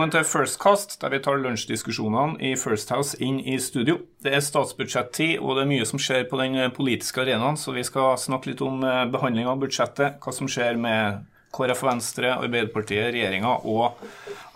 Velkommen til First Cast, der vi tar lunsjdiskusjonene i First House inn i studio. Det er statsbudsjettid, og det er mye som skjer på den politiske arenaen, så vi skal snakke litt om eh, behandling av budsjettet, hva som skjer med KrF Venstre, Arbeiderpartiet, regjeringa og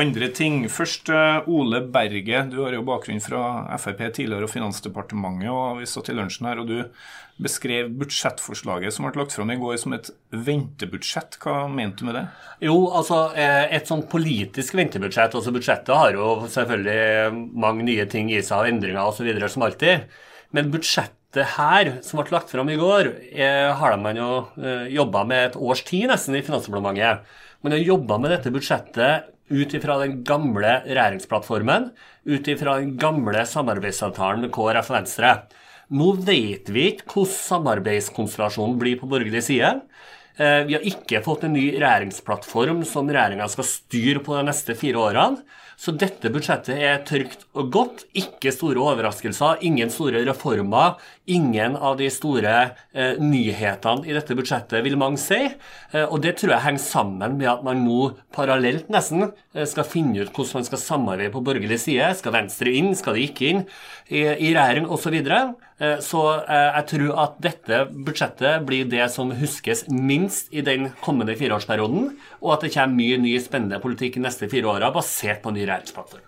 andre ting. Først eh, Ole Berget, du har jo bakgrunn fra Frp tidligere og Finansdepartementet, og vi satt i lunsjen her, og du beskrev budsjettforslaget som ble lagt fram i går som et ventebudsjett. Hva mente du med det? Jo, altså eh, et sånn politisk ventebudsjett. altså Budsjettet har jo selvfølgelig mange nye ting i seg, og endringer osv. som alltid. Men budsjettet her, som ble lagt fram i går, eh, har man jo eh, jobba med et års tid nesten i Finansdepartementet. Man har jobba med dette budsjettet ut ifra den gamle regjeringsplattformen, ut ifra den gamle samarbeidsavtalen med KrF og Venstre. Nå vet vi ikke hvordan samarbeidskonstellasjonen blir på borgerlig side. Eh, vi har ikke fått en ny regjeringsplattform som regjeringa skal styre på de neste fire årene. Så dette budsjettet er trygt og godt. Ikke store overraskelser, ingen store reformer. Ingen av de store eh, nyhetene i dette budsjettet, vil mange si. Eh, og det tror jeg henger sammen med at man nå parallelt nesten eh, skal finne ut hvordan man skal samarbeide på borgerlig side. Skal Venstre inn, skal de ikke inn i, i regjering osv. Så, videre. Eh, så eh, jeg tror at dette budsjettet blir det som huskes minst i den kommende fireårsperioden, og at det kommer mye ny spennende politikk de neste fire åra basert på ny regjeringsplattform.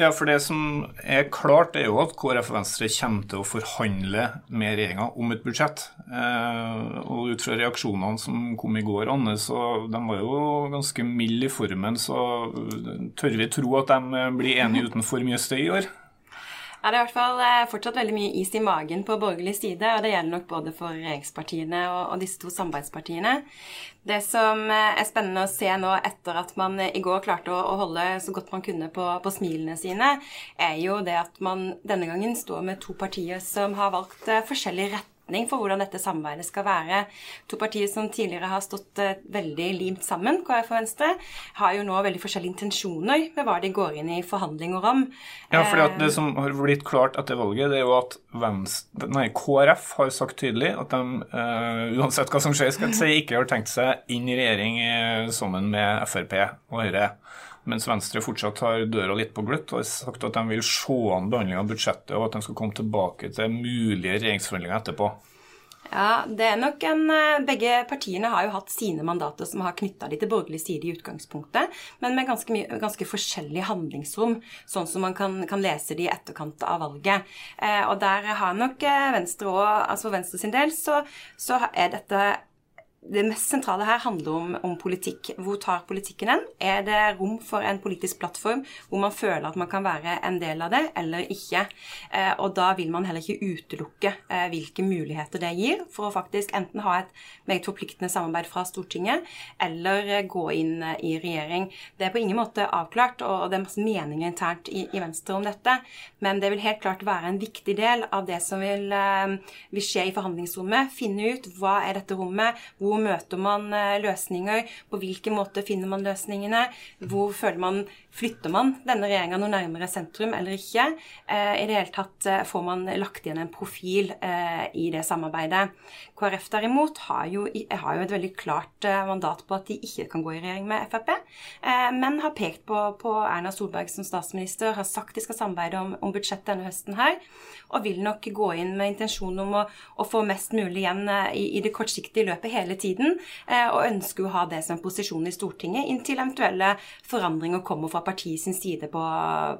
Ja, for Det som er klart, er jo at KrF og Venstre kommer til å forhandle med regjeringa om et budsjett. Eh, og Ut fra reaksjonene som kom i går, Anne, så de var jo ganske milde i formen. Så tør vi tro at de blir enige uten for mye støy i år? Ja, det er i hvert fall eh, fortsatt veldig mye is i magen på borgerlig side, og det gjelder nok både for regjeringspartiene og, og disse to samarbeidspartiene. Det som eh, er spennende å se nå etter at man i går klarte å, å holde så godt man kunne på, på, smilene sine, er jo det at man denne gangen står med to partier som har valgt eh, forskjellig rett retning for hvordan dette samarbeidet skal være. To partier som tidligere har stått uh, veldig limt sammen, KrF og Venstre, har jo nå veldig forskjellige intensjoner med hva de går inn i forhandlinger om. Ja, fordi at Det eh, som har blitt klart etter valget, det er jo at Venstre, nei, KrF har sagt tydelig at de uh, uansett hva som skjer, skal si, ikke har tenkt seg inn i regjering sammen med Frp og Høyre mens Venstre fortsatt har døra litt på gløtt og har sagt at de vil se an behandlinga av budsjettet, og at de skal komme tilbake til mulige regjeringsforhandlinger etterpå. Ja, det er nok en eh, Begge partiene har jo hatt sine mandater som har knytta de til borgerlig side i utgangspunktet, men med ganske, mye, ganske forskjellig handlingsrom, sånn som man kan, kan lese det i etterkant av valget. Eh, og der har nok eh, Venstre òg, altså for Venstre sin del, så, så er dette det mest sentrale her handler om, om, politikk. Hvor tar politikken den? Er det rom for en politisk plattform hvor man føler at man kan være en del av det, eller ikke? Eh, og da vil man heller ikke utelukke eh, hvilke muligheter det gir for å faktisk enten ha et meget forpliktende samarbeid fra Stortinget, eller eh, gå inn eh, i regjering. Det er på ingen måte avklart, og det er masse meninger internt i, i, Venstre om dette, men det vil helt klart være en viktig del av det som vil, eh, vil skje i forhandlingsrommet. Finne ut hva er dette rommet, hvor hvor møter man eh, løsninger? På hvilken måte finner man løsningene? Hvor føler man Flytter man denne regjeringa noe nærmere sentrum eller ikke? Eh, I det hele tatt eh, får man lagt igjen en profil i det samarbeidet. KrF derimot har jo, har jo et veldig klart mandat på at de ikke kan gå i regjering med Frp, men har pekt på, på Erna Solberg som statsminister, har sagt de skal samarbeide om, om budsjettet denne høsten her, og vil nok gå inn med intensjon om å, å få mest mulig igjen i, i det kortsiktige løpet hele tiden, eh, og ønsker å ha det som en posisjon i Stortinget inntil eventuelle forandringer kommer fra partiet sin side på,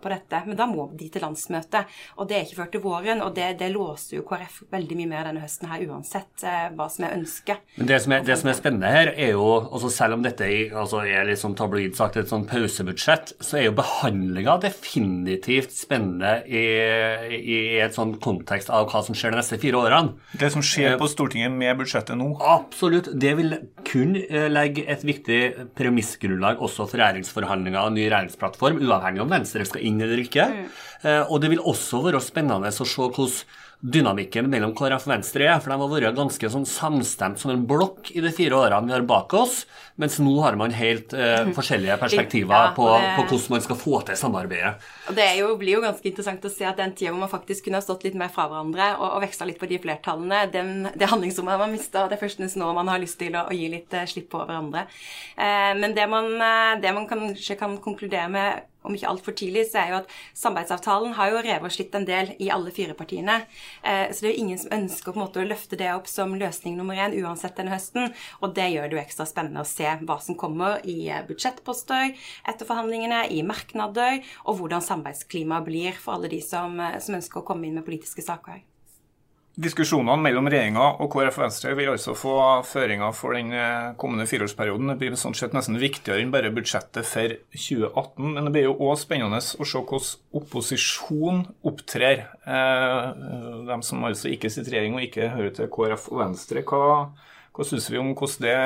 på, dette. Men da må de til landsmøtet, og det er ikke før til våren. Og det, det låser jo KrF veldig mye mer denne høsten her, uansett eh, hva som er ønsket. Men det som er, det som er spennende her, er jo altså Selv om dette er, altså er litt sånn tabloid sagt et sånn pausebudsjett, så er jo behandlinga definitivt spennende i, i, et sånn kontekst av hva som skjer de neste fire årene. Det som skjer på Stortinget med budsjettet nå? Absolutt det vil kun eh, legge et viktig premissgrunnlag også for regjeringsforhandlinger og ny regjeringsplattform, uavhengig om Venstre skal inn eller ikke. Mm. Eh, og det vil også være spennende å se hvordan dynamikken mellom KrF og Venstre er. For de har vært ganske sånn samstemt som en blokk i de fire årene vi har bak oss. Mens nå har man helt eh, forskjellige perspektiver ja, på, det... på, hvordan man skal få til samarbeidet. Det jo, blir jo ganske interessant å se at den tida hvor man faktisk kunne ha stått litt mer fra hverandre og, og veksla litt på de flertallene, den, det handlingsrommet man mista. Det er først nå man har lyst til å, å gi litt eh, slipp på hverandre. Eh, men det man, eh, det man kanskje kan konkludere med om ikke altfor tidlig, så er jo at samarbeidsavtalen har jo revet og slitt en del i alle fire partiene. Eh, så det er jo ingen som ønsker på en måte å løfte det opp som løsning nummer én uansett denne høsten. Og det gjør det jo ekstra spennende å se hva som kommer i eh, budsjettposter etter forhandlingene, i merknader, og hvordan samarbeidsklimaet blir for alle de som, eh, som ønsker å komme inn med politiske saker. Diskusjonene mellom regjeringa og KrF og Venstre vil altså få føringer for den eh, kommende fireårsperioden. Det blir sånn sett nesten viktigere enn bare budsjettet for 2018. Men det blir jo òg spennende å se hvordan opposisjon opptrer. Eh, de som altså ikke sitter i regjering og ikke hører til KrF og Venstre. Hva, hva syns vi om hvordan det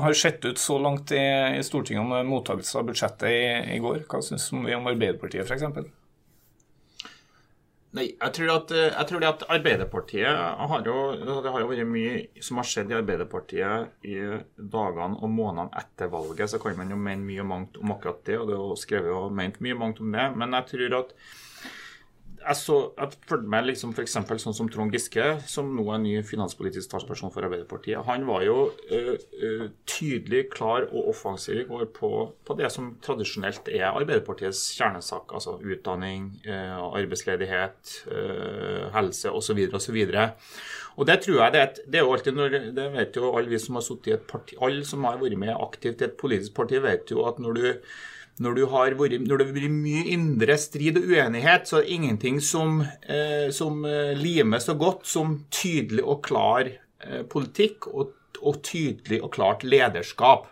har sett ut så langt i, Stortinget med mottakelse av budsjettet i, i går? Hva syns vi om Arbeiderpartiet f.eks.? Nei, jeg tror, at, eh, jeg tror at Arbeiderpartiet har jo Det har jo vært mye som har skjedd i Arbeiderpartiet i dagene og månedene etter valget. Så kan man jo mene mye og mangt om akkurat det, og det er jo skrevet og ment mye mangt om det. Men jeg tror at jeg, så, jeg følte meg liksom f.eks. sånn som Trond Giske, som nå er ny finanspolitisk talsperson for Arbeiderpartiet. Han var jo uh, uh, tydelig, klar og offensiv i går på, på, det som tradisjonelt er Arbeiderpartiets kjernesak. Altså utdanning, uh, arbeidsledighet, helse osv. osv. Og det tror jeg det er, et, det er jo alltid når, det vet jo alle vi som har sittet i et parti, alle som har vært med aktivt i et politisk parti, vet jo at når du når, vært, når, det blir mye indre strid og uenighet, så er det ingenting som, eh, som eh, limer så godt som tydelig og klar eh, politikk og, og, tydelig og klart lederskap.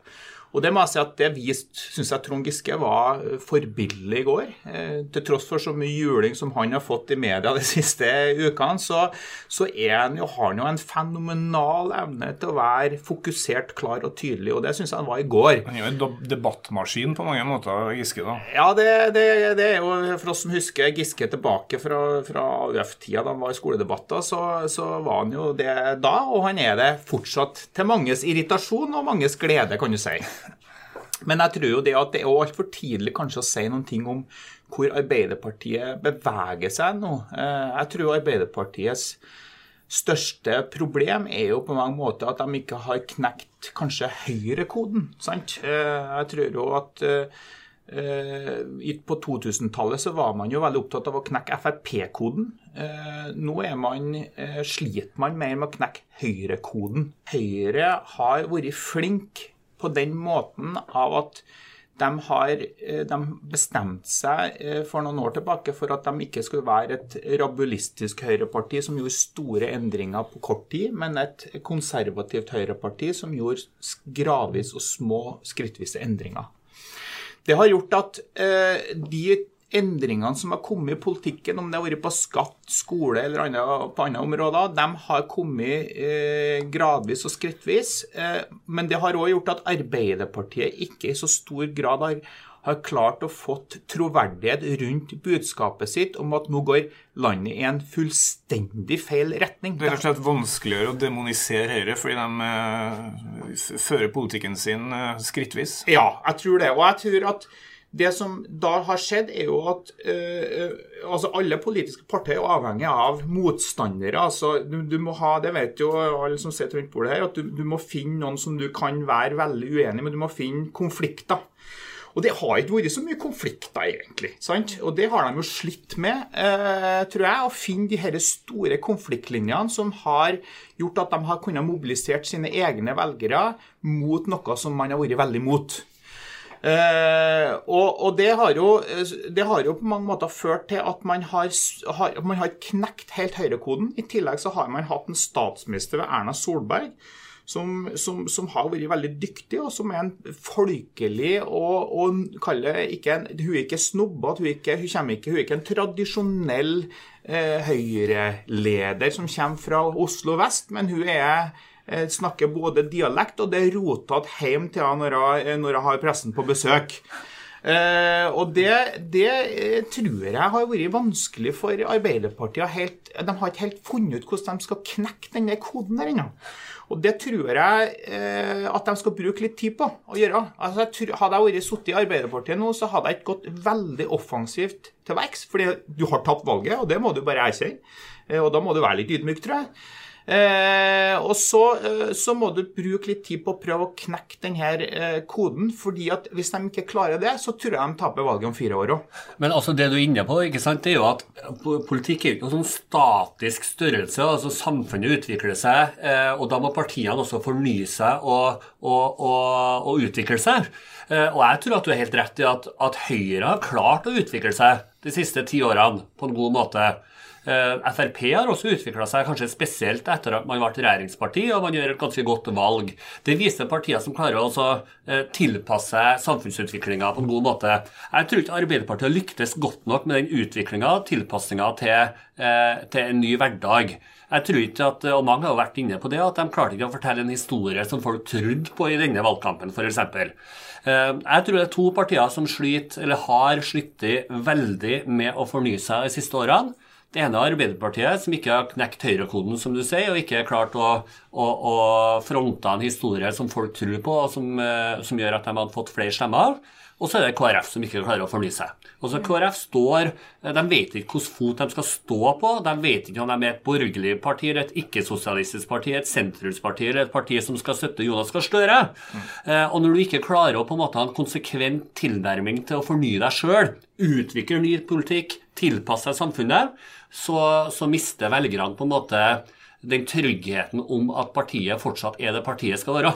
Og det må jeg si at det viste, syns jeg Trond Giske var eh, forbilledlig i går. Eh, til tross for så mye juling som han har fått i media de siste ukene, så, så han jo, har han jo en fenomenal evne til å være fokusert, klar og tydelig. Og det syns jeg han var i går. Han er jo en debattmaskin på mange måter, Giske, da. Ja, det, det, det er jo for oss som husker Giske tilbake fra, fra AUF-tida da han var i skoledebatter, så, så var han jo det da, og han er det fortsatt. Til manges irritasjon og manges glede, kan du si. Men jeg tror jo det at det er altfor tidlig kanskje å si noen ting om hvor Arbeiderpartiet beveger seg nå. Eh, jeg tror Arbeiderpartiets største problem er jo på mange måter at de ikke har knekt kanskje høyrekoden. sant? Eh, jeg tror jo at eh, på 2000-tallet så var man jo veldig opptatt av å knekke Frp-koden. Nå man, sliter man mer med å knekke høyrekoden. Høyre har vært flink på den måten av at de har eh, de bestemt seg eh, for noen år tilbake for at de ikke skulle være et rabulistisk høyreparti som gjorde store endringer på kort tid, men et konservativt høyreparti som gjorde gradvis og små skrittvise endringer. Det har gjort at eh, de endringene som har kommet i politikken, om det har vært på skatt, skole eller andre, på andre områder, de har kommet eh, gradvis og skrittvis. Eh, men det har òg gjort at Arbeiderpartiet ikke i så stor grad har, har klart å fått troverdighet rundt budskapet sitt om at nå går landet i en fullstendig feil retning. Det er rett og slett vanskeligere å demonisere Høyre fordi de eh, fører politikken sin eh, skrittvis? Ja, jeg tror det. Og jeg tror at det som da har skjedd, er jo at uh, altså alle politiske partier er avhengig av motstandere. altså du, du, må ha, Det vet jo alle som sitter rundt bordet her, at du, du, må finne noen som du kan være veldig uenig med. Du må finne konflikter. Og det har ikke vært så mye konflikter, egentlig. sant? Og det har de jo slitt med, uh, tror jeg, å finne de her store konfliktlinjene som har gjort at de har kunnet mobilisert sine egne velgere mot noe som man har vært veldig mot. Uh, og, og det, har jo, det, har jo, på mange måter ført til at man har, har, man har knekt helt høyrekoden. I tillegg så har man hatt en statsminister ved Erna Solberg som, som, som, har vært veldig dyktig, og som er en folkelig og, og ikke en, Hun er ikke snobbete, hun, hun, hun, er ikke en tradisjonell eh, høyreleder som kommer fra Oslo vest, men hun er Eh, snakker både dialekt, og det er rotete hjem til henne når, når jeg har pressen på besøk. Uh, og det, det eh, tror jeg har vært vanskelig for Arbeiderpartiet. Helt, de har ikke helt funnet ut hvordan de skal knekke denne koden der ennå. Og det tror jeg uh, at de skal bruke litt tid på å gjøre. Altså, jeg tror, hadde jeg vært sittet i Arbeiderpartiet nå, så hadde jeg ikke gått veldig offensivt til verks. Fordi du har tapt valget, og det må du bare erkjenne. Uh, og da må du være litt ydmyk, tror jeg. Eh, og så, eh, så, må du bruke litt tid på å prøve å knekke denne eh, koden. fordi at hvis de ikke klarer det, så tror jeg de taper valget om fire år òg. Men altså det du er inne på, ikke sant, det er jo at politikk er jo ikke noen sånn statisk størrelse. altså Samfunnet utvikler seg, eh, og da må partiene også fornye seg og, og, og, og utvikle seg. Eh, og jeg tror at du er helt rett i at, at Høyre har klart å utvikle seg de siste ti årene på en god måte. Eh, Frp har også utvikla seg, kanskje spesielt etter at man ble regjeringsparti og man gjør et ganske godt valg. Det viser partier som klarer å eh, tilpasse samfunnsutviklinga på en god måte. Jeg tror ikke Arbeiderpartiet lyktes godt nok med den utviklinga og tilpassinga til, eh, til, en ny hverdag. Jeg tror ikke at, og Mange har vært inne på det, at de klarte ikke å fortelle en historie som folk trodde på i denne valgkampen, f.eks. Jeg tror det er to partier som sliter, eller har slitt veldig med å fornye seg de siste årene. Det ene er Arbeiderpartiet, som ikke har knekt høyrekoden, som du sier, og ikke har klart å, å, å fronte en historie som folk tror på, og som, eh, som gjør at de har fått flere stemmer. Og så er det KrF som ikke klarer å fornye seg. Og så KrF står, De vet ikke hvilken fot de skal stå på. De vet ikke om de er et borgerlig parti, eller et ikke-sosialistisk parti, et sentrumsparti eller et parti som skal støtte Jonas Gahr Støre. Mm. Og når du ikke klarer å på en måte ha en konsekvent tilnærming til å fornye deg sjøl, utvikle ny politikk, tilpasse deg samfunnet, så, så mister velgerne på en måte den tryggheten om at partiet fortsatt er det partiet skal være.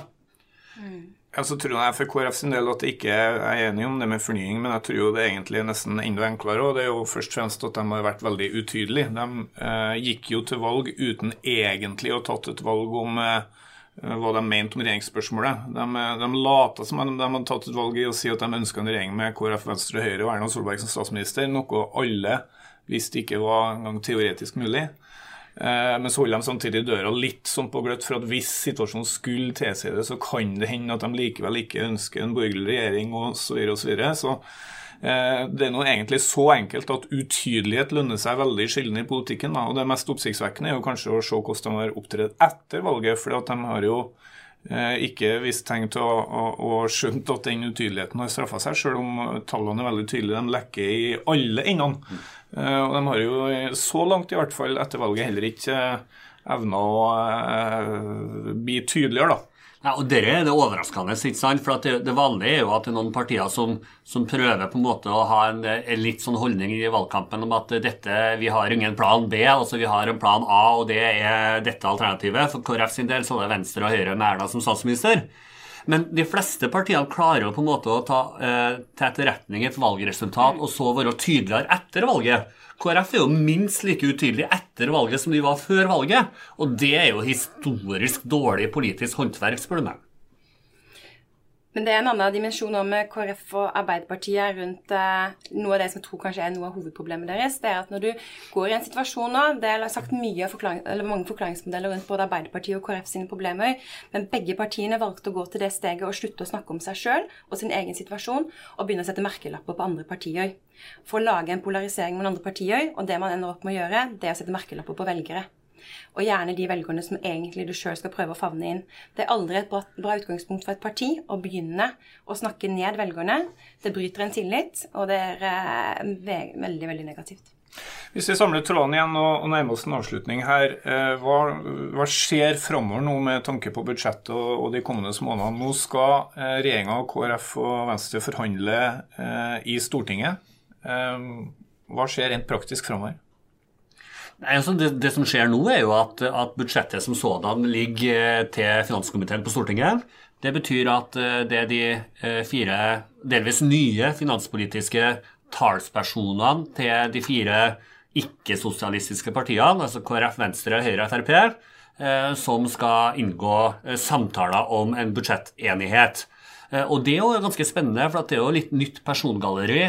Mm. Ja, så tror jeg For KrF sin del at jeg ikke er enig om det med fornying, men jeg tror jo det er egentlig nesten enda enklere. og Det er jo først og fremst at de har vært veldig utydelige. De eh, gikk jo til valg uten egentlig å ha tatt et valg om eh, hva de mente om regjeringsspørsmålet. De, de lata som de, de hadde tatt et valg i å si at de ønska en regjering med KrF, Venstre, Høyre og Erna Solberg som statsminister, noe alle visste ikke var engang teoretisk mulig. Eh, men så holder de samtidig døra litt sånn på gløtt, for at hvis situasjonen skulle tilsi det, så kan det hende at de likevel ikke ønsker en borgerlig regjering osv. Og så, eh, det er nå egentlig så enkelt at utydelighet lønner seg veldig sjelden i politikken. Da. Og det mest oppsiktsvekkende er jo kanskje å se hvordan de har opptredd etter valget. For de har jo eh, ikke vist tegn til å, å, å skjønt at den utydeligheten har straffa seg, selv om tallene er veldig tydelige. De lekker i alle endene. Eh, og de har jo så langt i hvert fall etter valget heller ikke eh, evna å eh, bli tydeligere, da. Ja, og Det er det overraskende. ikke sant? For det, det, vanlige er jo at det er noen partier som, som prøver på en måte å ha en, en, litt sånn holdning i valgkampen om at dette, vi har ingen plan B, altså vi har en plan A, og det er dette alternativet. For KrF sin del så er det Venstre og Høyre med Erna som statsminister. Men de fleste partiene klarer jo på en måte å ta eh, til etterretning et valgresultat og så være tydeligere etter valget. KrF er jo minst like utydelig etter valget som de var før valget. Og det er jo historisk dårlig politisk håndverk, spør du meg. Men det er en annen dimensjon med KrF og Arbeiderpartiet rundt eh, noe av det som jeg tror kanskje er noe av hovedproblemet deres. Det er at når du går i en situasjon nå Det er sagt forklaring, mange forklaringsmodeller rundt både Arbeiderpartiet og KrF sine problemer, men begge partiene valgte å gå til det steget og slutte å snakke om seg sjøl og sin egen situasjon og begynne å sette merkelapper på andre partier. For å lage en polarisering med andre partier, og det man ender opp med å gjøre, det er å sette merkelapper på velgere. Og gjerne de velgerne som egentlig du sjøl skal prøve å favne inn. Det er aldri et bra, utgangspunkt for et parti å begynne å snakke ned velgerne. Det bryter en tillit, og det er eh, veldig, veldig negativt. Hvis vi samler trådene igjen og nærmer oss en avslutning her, eh, hva, hva, skjer framover nå med tanke på budsjettet og, og, de kommende månedene? Nå skal eh, regjeringa KrF og Venstre forhandle eh, i Stortinget. Eh, hva skjer rent praktisk framover? Altså det, det, som skjer nå, er jo at, at budsjettet som sådan ligger eh, til finanskomiteen på Stortinget. Det betyr at eh, det er de eh, fire delvis nye finanspolitiske talspersonene til de fire ikke-sosialistiske partiene, altså KrF, Venstre, Høyre og Frp, som skal inngå samtaler om en budsjettenighet. Og det er jo ganske spennende, for det er jo litt nytt persongalleri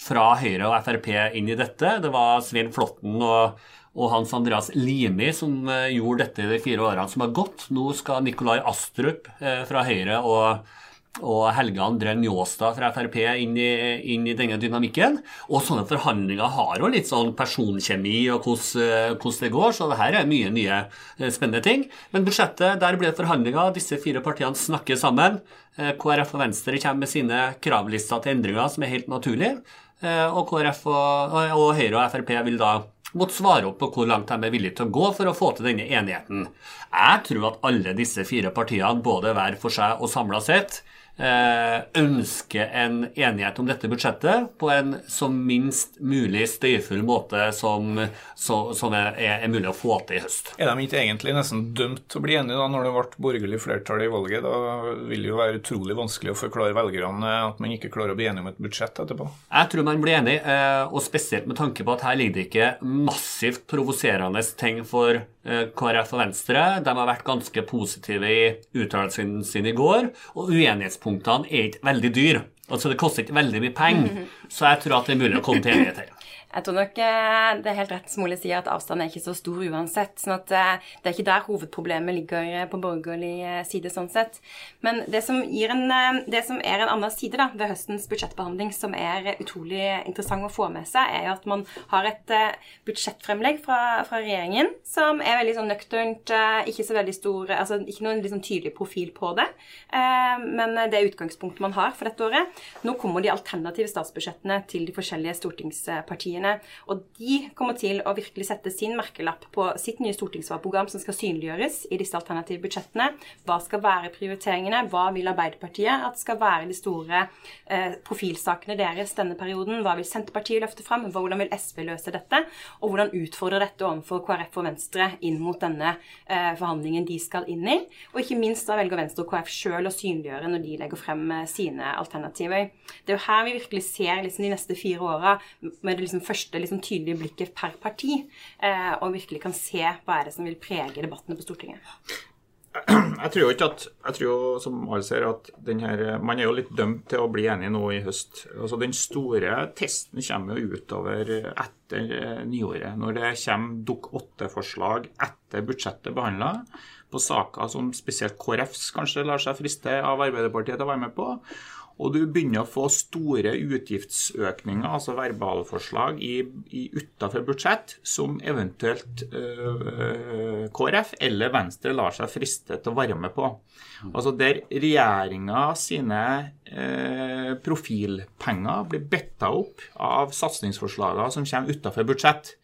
fra Høyre og Frp inn i dette. Det var Svein Flåtten og, og, Hans Andreas Limi som eh, gjorde dette i de fire årene som har gått. Nå skal Nikolai Astrup eh, fra Høyre og, og Helge André Njåstad fra Frp inn i, inn i, denne dynamikken. Og sånne forhandlinger har jo litt sånn personkjemi og hvordan, hvordan det går, så det her er mye nye eh, spennende ting. Men budsjettet, der blir det forhandlinger. Disse fire partiene snakker sammen. Eh, KrF og Venstre kommer med sine kravlister til endringer, som er helt naturlig. Eh, og KrF og, og Høyre og Frp vil da måtte svare opp på hvor langt de er villige til å gå for å få til denne enigheten. Jeg tror at alle disse fire partiene, både hver for seg og samla sett, ønsker en enighet om dette budsjettet på en så minst mulig støyfull måte som, så, som er, er, mulig å få til i høst. Er de ikke egentlig nesten dømt til å bli enige da, når det ble borgerlig flertall i valget? Da vil det jo være utrolig vanskelig å forklare velgerne at man ikke klarer å bli enige om et budsjett etterpå. Jeg tror man blir enig, eh, og spesielt med tanke på at her ligger det ikke massivt provoserende ting for Eh, KrF og Venstre de har vært ganske positive i uttalelsene sine i går. Og uenighetspunktene er ikke veldig dyre. Altså Det koster ikke veldig mye penger, så jeg tror at det er mulig å komme til enighet her. Jeg tror nok eh, det er helt rett som Ole sier, at avstanden er ikke så stor uansett. sånn at eh, Det er ikke der hovedproblemet ligger eh, på borgerlig side. sånn sett. Men det som, en, det som er en annen side da, ved høstens budsjettbehandling, som er utrolig interessant å få med seg, er at man har et budsjettfremlegg fra, fra regjeringen som er veldig sånn nøkternt, ikke så veldig stor, altså ikke noen liksom tydelig profil på det. Men det er utgangspunktet man har for dette året. Nå kommer de alternative statsbudsjettene til de forskjellige stortingspartiene partiene. Og de kommer til å virkelig sette sin merkelapp på sitt nye stortingsvalgprogram som skal synliggjøres i disse alternative budsjettene. Hva skal være prioriteringene? Hva vil Arbeiderpartiet at skal være de store eh, profilsakene deres denne perioden? Hva vil Senterpartiet løfte fram? Hvordan vil SV løse dette? Og hvordan utfordrer dette overfor KrF og Venstre inn mot denne eh, forhandlingen de skal inn i? Og ikke minst da velger Venstre og KrF sjøl å synliggjøre når de legger frem eh, sine alternativer. Det er jo her vi virkelig ser liksom, de neste fire åra med det liksom første liksom, tydelige blikket per parti, eh, og virkelig kan se hva er det som vil prege debattene på Stortinget. Jeg tror jo ikke at jeg tror jo, som alle ser, at her, man er jo litt dømt til å bli enig nå i høst. Altså Den store testen kommer jo utover etter eh, nyåret. Når det kommer Dukk 8-forslag etter budsjettet behandla, på saker som spesielt KrFs kanskje lar seg friste av Arbeiderpartiet til å være med på og du begynner å få store utgiftsøkninger, altså verbalforslag, i, i utafor budsjett, som eventuelt øh, KrF eller Venstre lar seg friste til å være med på. Altså der regjeringa sine øh, profilpenger blir betta opp av satsingsforslagene som kommer utafor budsjett.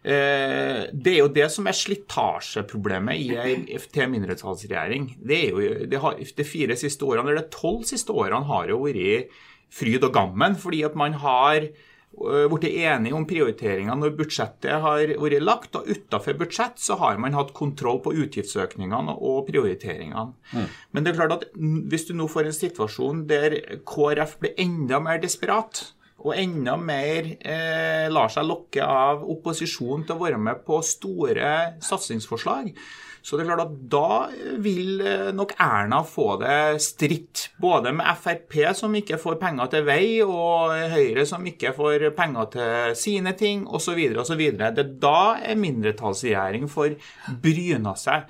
Eh, det er jo det som er slitasjeproblemet i ei FT-mindretallsregjering. Det er jo det har, de fire siste årene, eller de tolv siste årene har jo vært fryd og gammen, fordi at man har eh, blitt enige om prioriteringer når budsjettet har vært lagt. Og utafor budsjett så har man hatt kontroll på utgiftsøkningene og prioriteringene. Mm. Men det er klart at hvis du nå får en situasjon der KrF blir enda mer desperat, og enda mer eh, lar seg lokke av opposisjonen til å være med på store satsingsforslag. Så det er klart at da vil eh, nok Erna få det stritt. Både med Frp, som ikke får penger til vei, og Høyre, som ikke får penger til sine ting, osv. osv. Det er da en mindretallsregjering får bryna seg.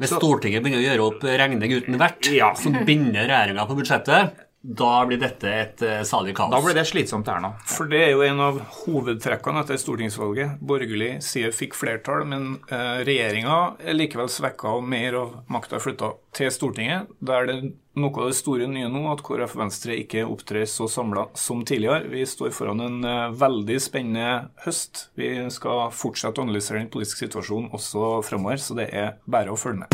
Hvis Stortinget begynner å gjøre opp regning uten vert, ja. så binder regjeringa på budsjettet da blir dette et uh, salig kaos. Da blir det slitsomt, Erna. For det er jo en av hovedtrekkene etter stortingsvalget. Borgerlig side fikk flertall, men uh, regjeringa er likevel svekka, og mer av makta er flytta til Stortinget. Der det noe av det store nye nå at KrF Venstre ikke opptrer så samla som tidligere. Vi står foran en uh, veldig spennende høst. Vi skal fortsette å analysere den politiske situasjonen også fremover, så det er bare å følge med.